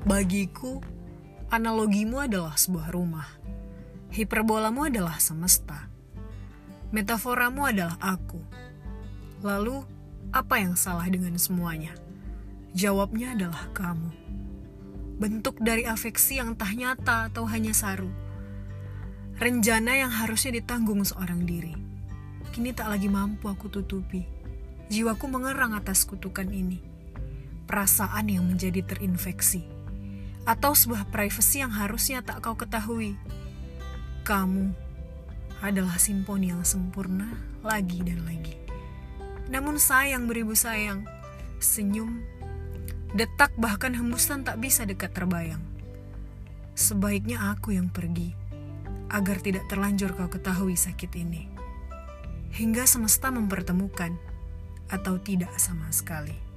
Bagiku, analogimu adalah sebuah rumah. Hiperbolamu adalah semesta. Metaforamu adalah aku. Lalu, apa yang salah dengan semuanya? Jawabnya adalah kamu. Bentuk dari afeksi yang tak nyata atau hanya saru. Renjana yang harusnya ditanggung seorang diri. Kini tak lagi mampu aku tutupi. Jiwaku mengerang atas kutukan ini. Perasaan yang menjadi terinfeksi. Atau sebuah privasi yang harusnya tak kau ketahui. Kamu adalah simponi yang sempurna lagi dan lagi. Namun sayang beribu sayang, senyum, detak bahkan hembusan tak bisa dekat terbayang. Sebaiknya aku yang pergi, agar tidak terlanjur kau ketahui sakit ini. Hingga semesta mempertemukan, atau tidak sama sekali.